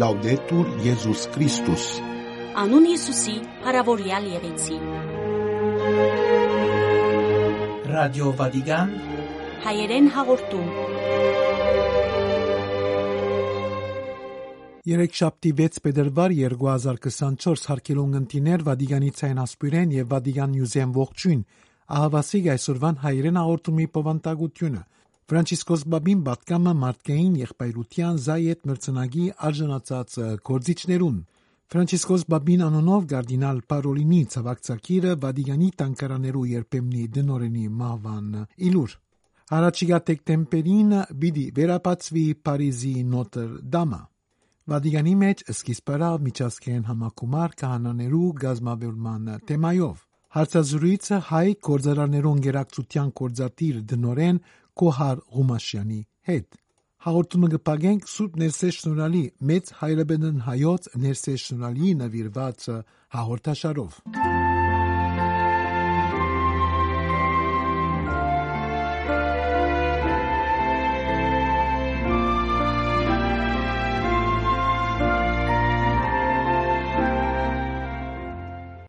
Լաուդետուր Եզուս Քրիստոս Անուն Հիսուսի, հարավորյալ եղեցի։ Ռադիո Վատիկան Հայերեն հաղորդում։ Երեքշաբթի 6 փետրվար 2024 հարկելուն ընտիներ Վատիկանի ցայն ասպիրեն եւ Վատիկան Նյուզեն ողջույն ահավասիկ այսօրվան հայերեն հաղորդումի պովանտագությունը Ֆրանցիսկոս Բաբին պատկամը մարդկային եղբայրության զայետ մրցանակի արժանացած կորձիչներուն Ֆրանցիսկոս Բաբին անոնով գարդինալ Պարոլինի ցավակցակիրը Վատիկանի տանկարաներու երբեմնի դնորենի մահվան իլուր Առաջիկա դեկտեմբերին բիդի վերապացվի Փարիզի Նոտր Դամը Վատիկանի մեջ սկիզբարավ միջազգային համակումար կահանաներու գազմավերման թեմայով Հարցազրույցը հայ կորզարարներուն գերակցության կորզատիր դնորեն Կոհար Ղումաշյանի հետ։ Հաղորդումը կպագենք Սուրբ Ներսես Շնորհալի մեծ հայրաբնն հայոց Ներսես Շնորհալի նվիրված հաղորդաշարով։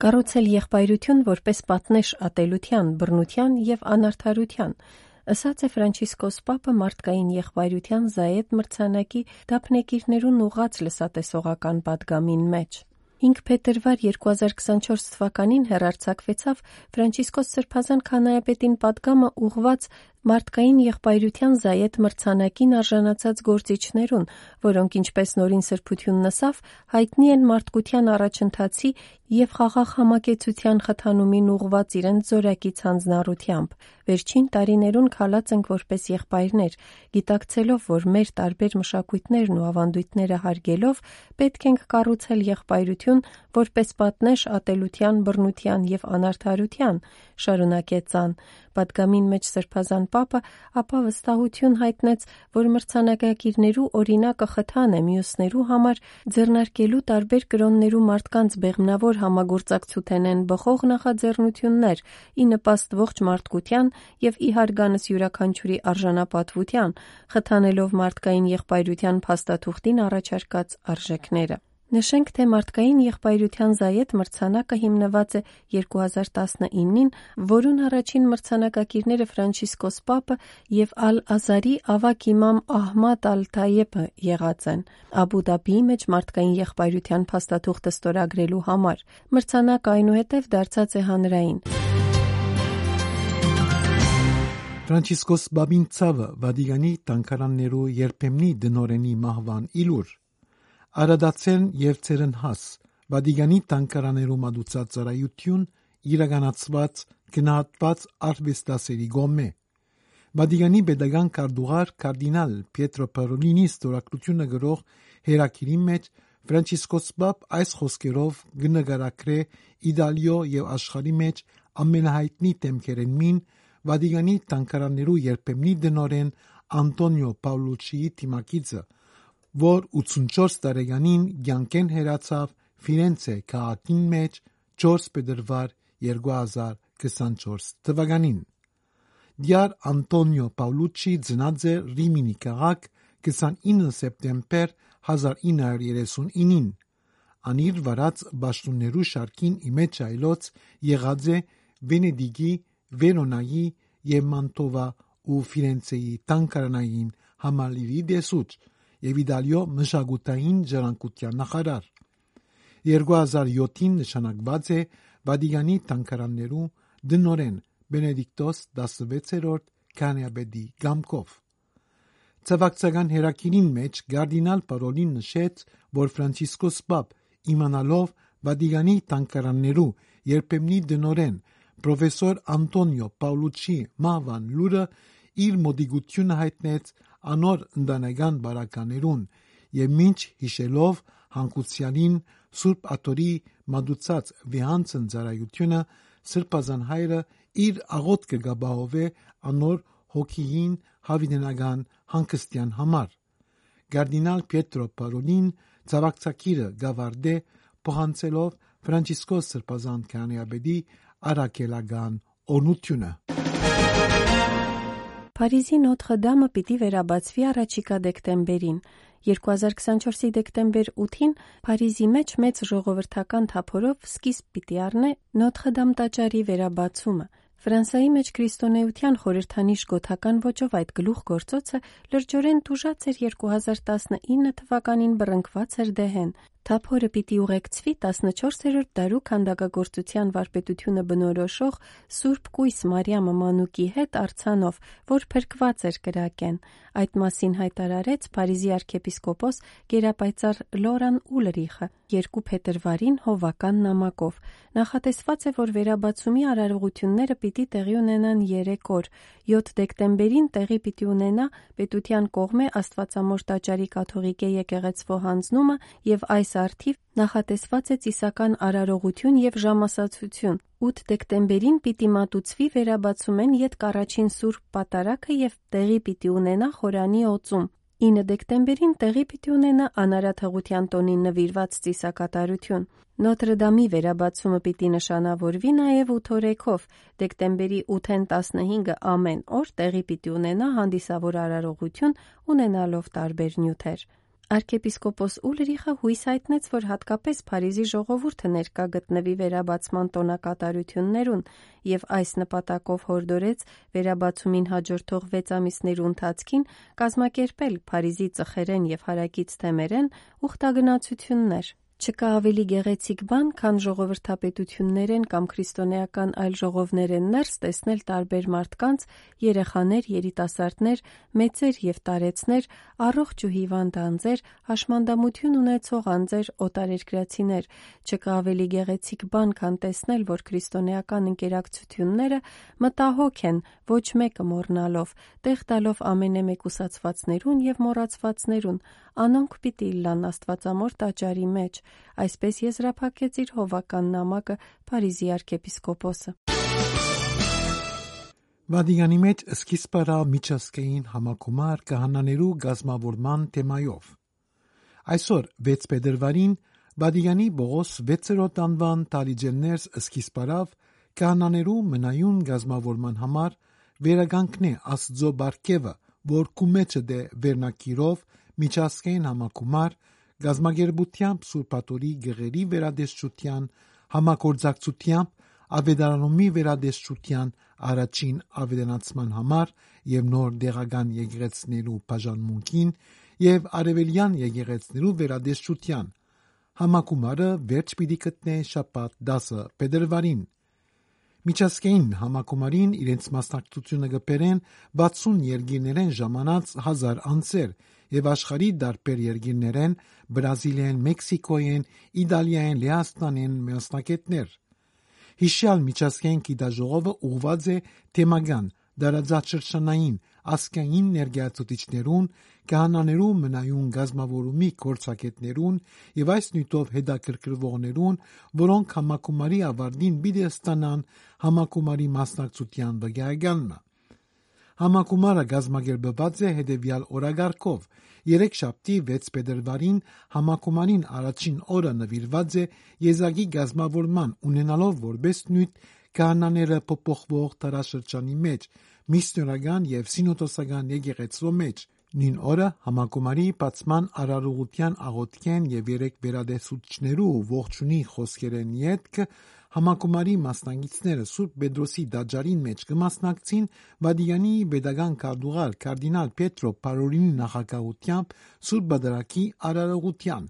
Կառուցել եղբայրություն որպես պատնեշ ատելության, բռնության եւ անարդարության Ասած է Ֆրանցիսկոս Պապը մարդկային եղբայրության զայեդ մրցանակի դափնեկիրներուն ուղաց լսատեսողական падգամին մեջ։ 5 փետրվար 2024 թվականին հերարցակվեցավ Ֆրանցիսկոս Սրբազան քանայապետին падգամը ուղված մարդկային եղբայրության զայետ մրցանակին արժանացած գործիչներուն, որոնք ինչպես նորին սրբությունն ասավ, հայտնի են մարդկության առաջընթացի եւ խաղաղ համակեցության խթանումին ուղված իրենց զորակի ցանձնառությամբ։ Վերջին տարիներուն քալած ենք որպես եղբայրներ, գիտակցելով, որ մեր տարբեր մշակույթներն ու ավանդույթները հարգելով պետք ենք կառուցել եղբայրություն որպես պատնեշ ատելության, բռնության եւ անարդարության, շարունակեց ան։ Պատգամին մեջ Սրբազան Պապը ապա վստահություն հայտնեց, որ մրցանակակիրներու օրինակը խթան է մյուսներու համար ձեռնարկելու տարբեր կրոններու մարդկանց բեղմնավոր համագործակցութենեն բխող նախաձեռնություններ՝ ի նպաստ ողջ մարդկության եւ ի հարգանս յուրաքանչյուրի արժանապատվության, խթանելով մարդկային եղբայրության փաստաթուղթին առաջարկած արժեքները։ Նշենք, թե մարդկային եղբայրության զայետ մրցանակը հիմնված է 2019-ին, որուն առաջին մրցանակակիրները Ֆրանցիսկոս Պապը եւ Ալ-Ազարի ավակ իմամ Ահմադ Ալ-Թայեբը եղած են։ Աբու Դաբիի մեջ մարդկային եղբայրության փաստաթուղթը ստորագրելու համար մրցանակը այնուհետև դարձած է հանրային։ Ֆրանցիսկոս Բաբին ցավը Վատիկանի տանկարաններու երբեմնի դնորենի մահվան իլուր Արադացեն եւ ցերնհաս Վատիկանի տանկարաներու մատուցած ծառայություն իրականացված գնահատված արվեստասերի գոմե Վատիկանի pedagogan կարդուղար կարդինալ Պիետրո Պարոլինի ստորագրությունը գրող հերակիրի մեջ Ֆրանցիսկոս Բաբ այս խոսքերով գնահարակրե Իտալիո եւ աշխարհի մեջ ամենահայտնի տեմքերեն մին Վատիկանի տանկարաններու երբեմնի դնորեն Անտոնիո Պաուլուչիի թիմակիցը, որ 84 տարեկանին ցանկեն հերացավ Ֆիրենցե քաղաքին մեջ 4 փետրվար 2024 թվականին։ Դյար Անտոնիո Պաուլուչի ծնած է Ռիմինի քաղաք 29 սեպտեմբեր 1939-ին։ Անիր վարած ճաշտոններու շարքին իմեջ այլոց եղած է Վենեդիգի Վերոնայի եւ Մանտովա ու Ֆիրենցեի տանկարանային համալիրի դեսուչ եւ Իտալիո մշակութային ժառանգության նախարար 2007-ին նշանակված է Վատիկանի տանկարաններու դնորեն Բենեդիկտոս 16-րդ կանյաբեդի գամկով Ցավակցական հերակիրին մեջ Գարդինալ Պարոլին նշեց, որ Ֆրանցիսկոս Պապ իմանալով Վատիկանի տանկարաններու երբեմնի դնորեն Պրոֆեսոր Անտոնիո Պաուլուչի մահվան լուրը իր մոդիգությունը հայտնեց անոր ընտանեկան բարականերուն եւ մինչ հիշելով հանկուցյալին Սուրբ Աթորի մատուցած վիհանցն ծառայությունը Սրբազան հայրը իր աղոթքը գաբահովե անոր հոգիին հավինենական հանգստյան համար Գարդինալ Պիետրո Պարոլին ցավակցակիրը գավարդե փոխանցելով Ֆրանցիսկոս Սրբազան քանիաբեդի արաքելական օրնությունը Փարիզի Նոթրը Դամը պիտի վերաբացվի առաջիկա դեկտեմբերին։ 2024-ի դեկտեմբեր 8-ին Փարիզի մեջ մեծ ժողովրդական թափորով սկիզբ պիտի առնե Նոթրը Դամ տաճարի վերաբացումը։ Ֆրանսայի մեջ քրիստոնեության խորհրդանիշ գոթական ոճով այդ գլուխգործոցը լրջորեն տուժած էր 2019 թվականին բռնկված էր դեհեն։ Թափորը պիտի ուղեկցվի 14-րդ դարու քանդակագործության վարպետությունը բնորոշող Սուրբ Կույս Մարիամը Մանուկի հետ արցանով, որ փրկված էր կրակեն։ Այդ մասին հայտարարեց Փարիզի arczepiskopos գերապայծառ Լորան Ուլրիխը 2 փետրվարին հովական նամակով։ Նախատեսված է, որ վերաբացումի արարողությունները պիտի տեղի ունենան 3 օր։ 7 դեկտեմբերին տեղի պիտի ունենա պետության կողմէ Աստվածամոր տաճարի կաթողիկե եկեղեցվո հանձնումը եւ այս արդիվ նախատեսված է ծիսական արարողություն եւ ժամասացություն։ 8 դեկտեմբերին պիտի մատուցվի վերաբացումեն յետք առաջին Սուրբ Պատարագը եւ տեղի պիտի ունենա խորանի օծում։ 9 դեկտեմբերին տեղի պիտի ունենա անարաթողության տոնին նվիրված ծիսակատարություն։ Նոտրդամի վերաբացումը պիտի նշանավորվի նաև 8 օրեքով։ Դեկտեմբերի 8-ին 15-ը ամեն օր տեղի պիտի ունենա հանդիսավոր արարողություն ունենալով տարբեր նյութեր։ Arczepiskopos Ուլրիխը հույս հայտնեց, որ հատկապես Փարիզի ժողովուրդը ներկա գտնվի վերաբացման տոնակատարություններուն եւ այս նպատակով հորդորեց վերաբացումին հաջորդող 6 ամիսներու ընթացքին կազմակերպել Փարիզի ծխերեն եւ հարակից թեմերեն ուխտագնացություններ։ Չկա ավելի գեղեցիկ բան, քան ժողովրդապետություններեն կամ քրիստոնեական այլ ժողովներեն ներս տեսնել տարբեր մարդկանց, երեխաներ, երիտասարդներ, մեծեր եւ տարեցներ, առողջ ու հիվանդ անձեր, հաշմանդամություն ունեցող անձեր, օտարերկրացիներ։ Չկա ավելի գեղեցիկ բան, քան տեսնել, որ քրիստոնեական ընկերակցությունները մտահոգ են, ոչ մեկը մոռնալով, տեղ տալով ամենեմեկուսացվածներուն եւ մոռացվածներուն, անոնք պիտի լան Աստվածամոր տաճարի մեջ։ Այսպես եզրափակեց իր հովական նամակը Փարիզի arczepiskopos-ը։ Վադիգանի մեջ սկիզբ առավ միջազգային համակոմար կահանաներու գազմավորման թեմայով։ Այսօր 6 փետրվարին Վադիգանի Բողոս 6-րդ անվան Տալիջեններս սկիզբ առավ կահանաներու մնայուն գազմավորման համար վերագանքնե Աստծո բարգեւը, որ կումեջը դե վերնակիրով միջազգային համակոմար գազագերբությամբ Սուրբատորի գղերի վերադեսչության համագործակցությամբ ավետարանումի վերադեսչության առաջին ավետարանացման համար եւ նոր դեղական եկեղեցներու բաժանմունքին եւ արևելյան եկեղեցներու վերադեսչության համակումարը վերջ պիտի գտնե շաբաթ 10 փետրվարին Միջազգային համակումարին իրենց մասնակցությունը կբերեն 60 երկիրներեն ժամանած հազար անձեր եւ աշխարհի դարբեր երկիրներեն Բրազիլիան, Մեքսիկոյեն, Իտալիայեն, Լեհաստանեն մասնակետներ։ Հիշյալ միջազգային գիտաժողովը ուղված է թեմական դարաձաշրջանային ասկային ներգաղթություններուն, կահանաներու մնայուն գազմավորումի կորցակետներուն եւ այս նյութով հետաքրքրվողներուն, որոնք համակումարի ավարտին պիտի ստանան համակումարի մասնակցության վկայականը։ Համակումարը գազմագերբված է հետևյալ օրագարկով։ Երեքշաբթի 6 փետրվարին համակումարին առաջին օրը նվիրված է Եզակի գազմավորման ունենալով որպես նույն կանաները փոփոխվող տարաշրջանի մեջ, միսիոնական եւ սինոդոսական եկեղեցու մեջ։ Նույն օրը համակումարի բացման արարողության աղոթքեն եւ երեք վերադեսություններու ողջունի խոսքերեն յետք Համակումարի մասնակիցները Սուրբ Պետրոսի դաջարին մեջ կմասնակցին Վադիյանի pedagogan կարդուղար կարդինալ Պետրո Պարոլինի նախագահությամբ Սուրբ Բադարակի արարողության։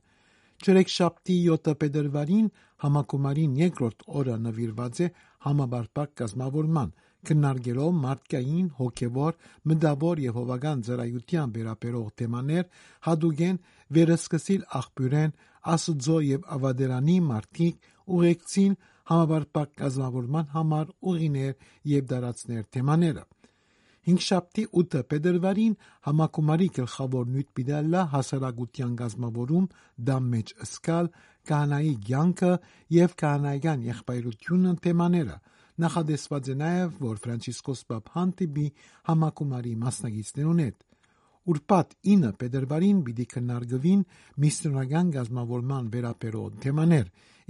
Չորեքշաբթի 7 փետրվարին համակումարին երկրորդ օրը նվիրված է համաբարփակ կազմավորման, քննարկելով մարդկային, հոգևոր, մտավոր եւ հովական ծառայության վերաբերող թեմաներ, հadogen վերսկսիլ աղբյուրեն Աստծո եւ Ավադերանի մարդիկ ուղեկցին համապարփակ կազմավորման համար ուղիներ եւ դարածներ թեմաները։ Հինգշաբթի 8 փետրվարին համակումարի գլխավոր նյութ պիտալա հասարակության գազմավորում դամ մեջ սկալ կանայի ցանկը եւ կանայական եղբայրությունը թեմաները նախադեсված է նաև, որ Ֆրանցիսկոս Պապ հանդիպի համակոմարի մասնագետներուն հետ։ Ուրբաթ 9 փետրվարին պիտի քննարկվին միստոնական գազམ་ավորման վերաբերող թեմաներ։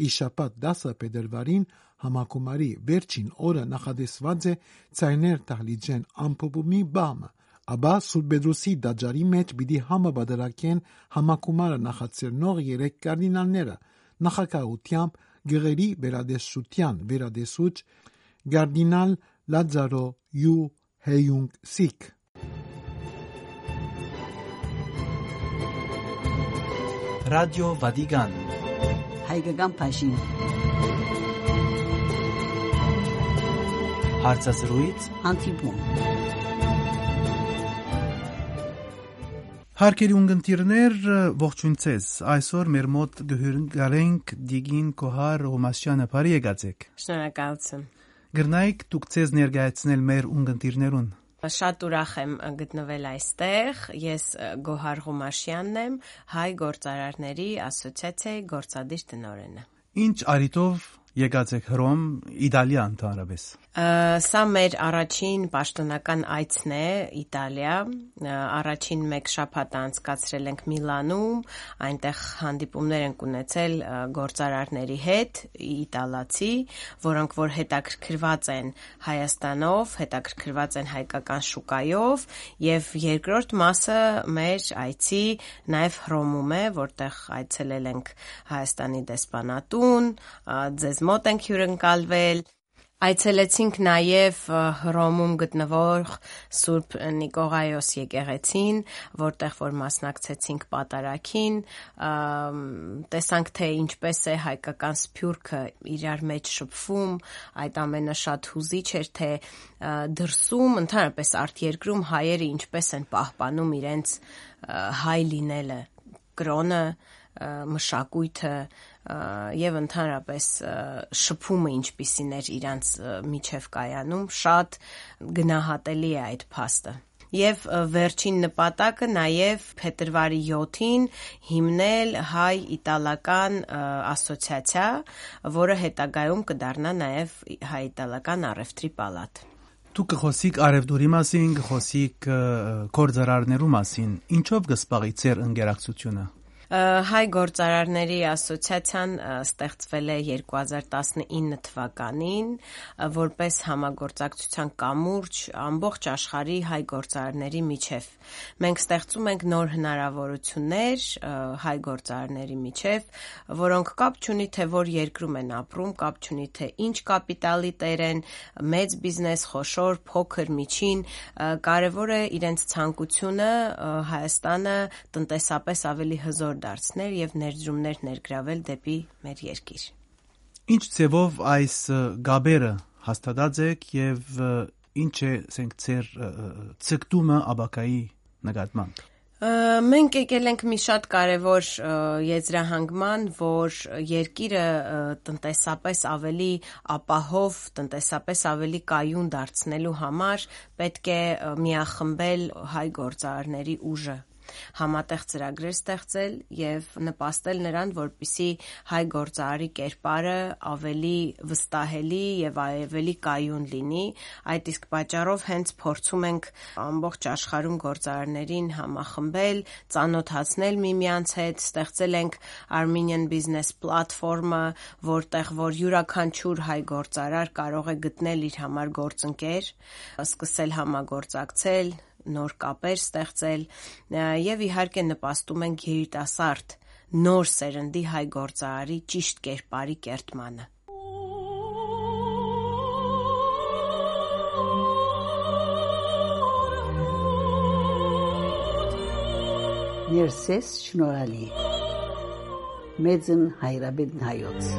Իշապատ 10 փետրվարին համակոմարի վերջին օրը նախադեсված է ցայներ տալիջեն ամփոփումի բամը։ Աբա Սուբեդրոսի դաջարի մեջ պիտի համաբادرակեն համակոմարը նախաձեռնող երեք կարդինալները նախակահությամբ գեղերի վերադեսության վերադեսուց Գարդինալ Լազարո յու Հեյունգ Սիկ Ռադիո Վադիգան Հայկական Փաշին Հարցազրույց Անտիպում Հարկերի ունգընտիրներ ողջույն ցեզ։ Այսօր մեր մոտ գհյուրն գարենք դիգին կոհար Ռոմասյանը բարի եկացեք։ Շնորհակալություն։ Գրնայք դուք ցեզ ներկայացնել մեր ունգընտիրներուն Շատ ուրախ եմ գտնվել այստեղ։ Ես Գոհար Ղումաշյանն եմ, հայ գործարարների ասոցիացիայի գործադիր տնօրենը։ Ինչ արիտով եկացեք Հռոմ, Իտալիա ընդհանրապես։ Սա մեր առաջին պաշտոնական այցն է Իտալիա։ Առաջին մեկ շաբաթ անցկացրել ենք Միլանում, այնտեղ հանդիպումներ ենք ունեցել գործարարների հետ, իտալացի, որոնք որ հետաքրքրված են Հայաստանով, հետաքրքրված են հայկական շուկայով, եւ երկրորդ մասը մեր այցի նաեւ Հռոմում է, որտեղ այցելել ենք Հայաստանի դեսպանատուն, ձեզ մոտ ենք հյուրընկալվել Այցելեցինք նաև Հռոմում գտնվող Սուրբ Նիկողայոս եկեղեցին, որտեղ որ մասնակցեցինք պատարակին, տեսանք թե ինչպես է հայկական սփյուռքը իրար մեջ շփվում, այդ ամենը շատ հուզիչ էր, թե դրսում, ընդհանրապես արտերկրում հայերը ինչպես են պահպանում իրենց հայ լինելը, կրոնը, մշակույթը եւ ընդհանրապես շփումը ինչպիսին էր իրանց միջև կայանում շատ գնահատելի է այդ փաստը եւ վերջին նպատակը նաեւ փետրվարի 7-ին հիմնել հայ-իտալական ասոցիացիա, որը հետագայում կդառնա նաեւ հայ-իտալական առևտրի պալատ։ Դուք խոսիկ արևդուրի մասին, խոսիկ կորձարարներու մասին։ Ինչով կսպաղի ձեր ընկերակցությունը։ Հայ գործարարների ասոցիացիան ստեղծվել է 2019 թվականին որպես համագործակցության կամուրջ ամբողջ աշխարհի հայ գործարարների միջև։ Մենք ստեղծում ենք նոր հնարավորություններ հայ գործարարների միջև, որոնք կապ չունի թե որ երկրում են ապրում, կապ չունի թե ինչ կապիտալի տեր են, մեծ բիզնես, խոշոր, փոքր, միջին, կարևոր է իրենց ցանկությունը Հայաստանը տնտեսապես ավելի հզոր դարձնել եւ ներդրումներ ներգրավել դեպի մեր երկիր։ Ինչ ձևով այս գաբերը հաստատած եք եւ ինչ է, ասենք, ձեր ցկտումը աբակայի նկատմամբ։ Մենք եկել ենք մի շատ կարևոր եզրահանգման, որ երկիրը տնտեսապես ավելի ապահով, տնտեսապես ավելի կայուն դարձնելու համար պետք է միախմբել հայ գործարարների ուժը համատեղ ծրագրեր ստեղծել եւ նպաստել նրան, որպիսի հայ գործարարի կերպարը ավելի վստահելի եւ ավելի կայուն լինի։ Այդ իսկ պատճառով հենց փորձում ենք ամբողջ աշխարհում գործարարներին համախմբել, ծանոթացնել միմյանց հետ, ստեղծել ենք Armenian Business Platform-ը, որտեղ որ յուրաքանչյուր հայ գործարար կարող է գտնել իր համար գործընկեր, սկսել համագործակցել, նոր կապեր ստեղծել եւ իհարկե նպաստում են երիտասարդ նոր սերնդի հայ գործարարի ճիշտ կերպարի կերտմանը։ Ներսես շնորհալի մեծն հայրաբեդն հայոց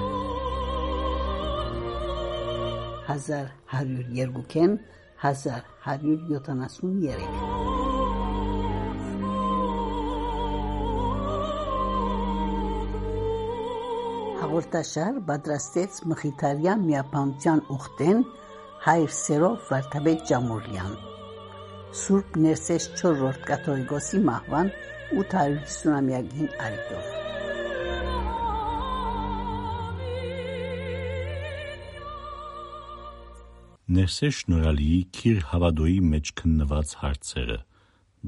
1102-ին 1173 Հաղորդաշար պատրաստեց Մխիթարյան միապանության ուխտեն հայր սերով Վարդապետ Ջամուրյան Սուրբ Ներսես 4-րդ կաթողիկոսի մահվան 850-ամյակին արիտով Ներսե Շնորհալիի Քիր Հավադոյի մեջ քննված հարցերը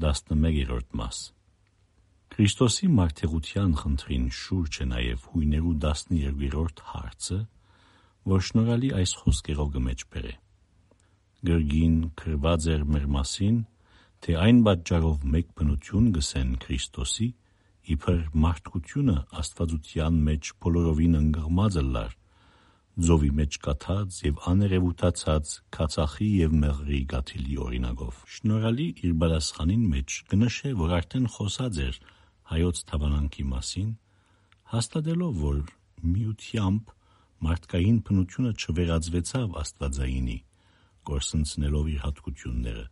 11-րդ մաս Քրիստոսի մարդեղության խնդրին շուրջ է նաև հույներու 12-րդ հարցը, որ Շնորհալի այս խոսքերով գմեջ բերե։ Գրգին քրված էր մեր մասին, թե այն պատճառով մեկ բնություն գսեն Քրիստոսի, իբր մարդկությունը Աստվածության մեջ բոլորովին ընկղմած լար, ձովի մեջ կաթած եւ աներևութացած քացախի եւ մեղրի գաթիլի օրինագով։ Շնորհալի իր բալասխանին մեջ կնշե, որ արդեն խոսած էր հայոց թավանանքի մասին, հաստատելով, որ միությամբ մարդկային բնությունը չվերածվեցավ Աստվածայինի, գործընծնելով իր հատկությունները։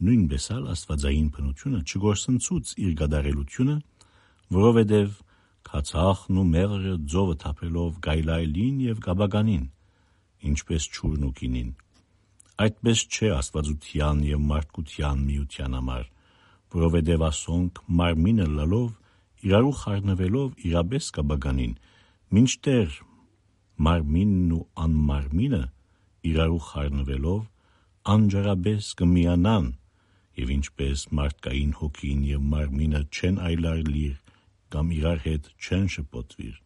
Նույնպես ալ Աստվածային բնությունը չգործընծուց իր գադարելությունը, որովհետև քացախն ու մեղրը ձովը թափելով գայլայլին եւ գաբագանին, ինչպես ճուրն ու կինին։ Այդպես չէ Աստվածության եւ մարդկության միության համար, որովհետև ասոնք մարմինը լալով իրարու խառնվելով իրաբես գաբագանին, մինչդեռ մարմինն ու անմարմինը իրարու խառնվելով անջարաբես կմիանան եւ ինչպես մարդկային հոգին եւ մարմինը չեն այլար լիր կամ իրար հետ չեն շփոթվիր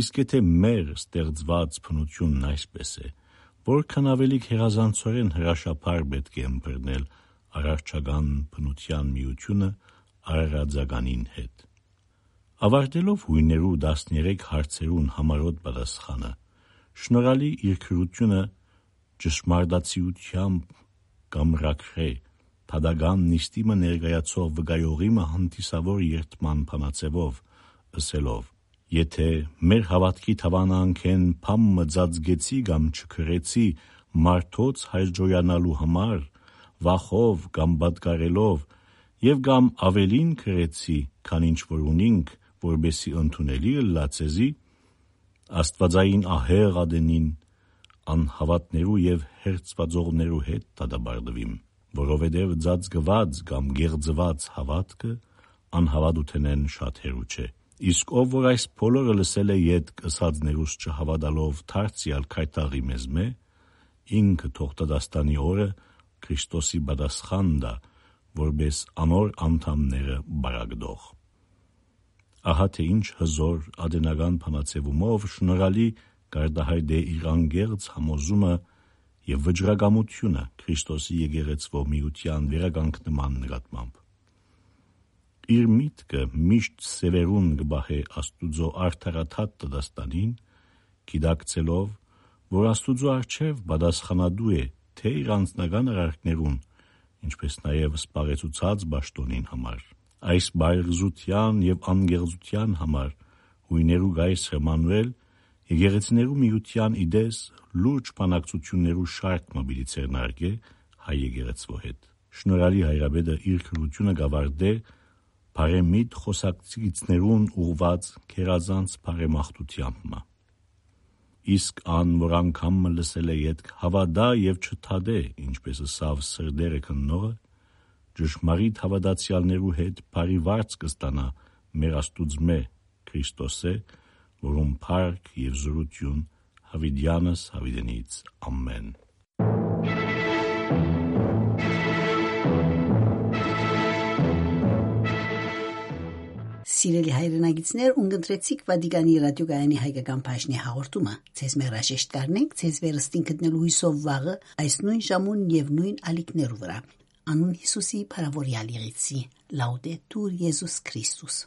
իսկ եթե մեր ստեղծված փնությունն այսպես է որքան ավելի հերազանցորեն հրաշափար պետք է ըմբռնել արարչական փնության միությունը արարածականին հետ ավարտելով հույներու 13 հարցերուն համարոտ պատասխանը շնորհալի իր քրությունը ճշմարտացիությամբ կամ ռակրե թադագան նիստիմը ներկայացող վկայողիմը հանդիսավոր երթման փանացևով ըսելով եթե մեր հավատքի թավանանքեն փամ մծածգեցի կամ չքրեցի մարդոց հայժոյանալու համար վախով կամ բադկարելով եւ կամ ավելին քրեցի քան ինչ որ ունինք որբեսի ընդունելի լացեզի աստվածային ահեղ ադենին անհավատներու եւ հերծվածողներու հետ դադարդվիմ, որովհետեւ ծածկված կամ գեղձված հավատքը անհավատութենեն շատ հերու չէ։ Իսկ ով որ այս բոլորը լսել է իդ կսածներուս չհավատալով դարձյալ քայտաղի մեզ մե, ինքը թող դաստանի օրը Քրիստոսի պատասխան դա, որբես անոր անդամները բարագդող։ Ահա թե ինչ հզոր ադենական փանացևումով շնորհալի գարդահայտ է իր անգերց համոզումը եւ վճռագամությունը Քրիստոսի եկեղեցվո միության վերականգնման նկատմամբ։ Իր միտքը միշտ սևերուն գբահե Աստուծո արդարաթատ տդաստանին, գիտակցելով, որ Աստուծո արչև պատասխանատու է թե իր անձնական արարքներուն, ինչպես նաև սպառեցուցած ճաշտոնին համար։ Այս բայրզության եւ անգեղծության համար հույներու գայս Հմանուել Եկեղեցիներու միության իդես լուրջ բանակցություններու շարք մոբիլիցեր նարգե հայ եկեղեցվո հետ։ Շնորհալի հայրաբեդը իր քրությունը գավարդե բարեմիտ խոսակցիցներուն ուղված քերազանց բարեմախտությամբ մա։ Իսկ ան, որ անգամ լսել է իդ հավատա եւ չթադե, ինչպես ասավ սրդերը քննողը, ճշմարիտ հավատացյալներու հետ բարի վարձ կստանա մեր Աստուծմե Քրիստոսե, որում փառք եւ զորություն հավիդյանս հավիդենից ամեն Սիրելի հայրենագիտներ, ունգընտրեցիք Վադիգանի ռադիոգայանի հայկական բաժնի հաղորդումը։ Ցեզ մեր հաշեշտ կարնենք, ցեզ վերստին գտնելու հույսով վաղը այս նույն ժամուն եւ նույն ալիքներու վրա։ Անուն Հիսուսի փարավորյալ եղեցի։ Լաուդետուր Եզուս Քրիստոս։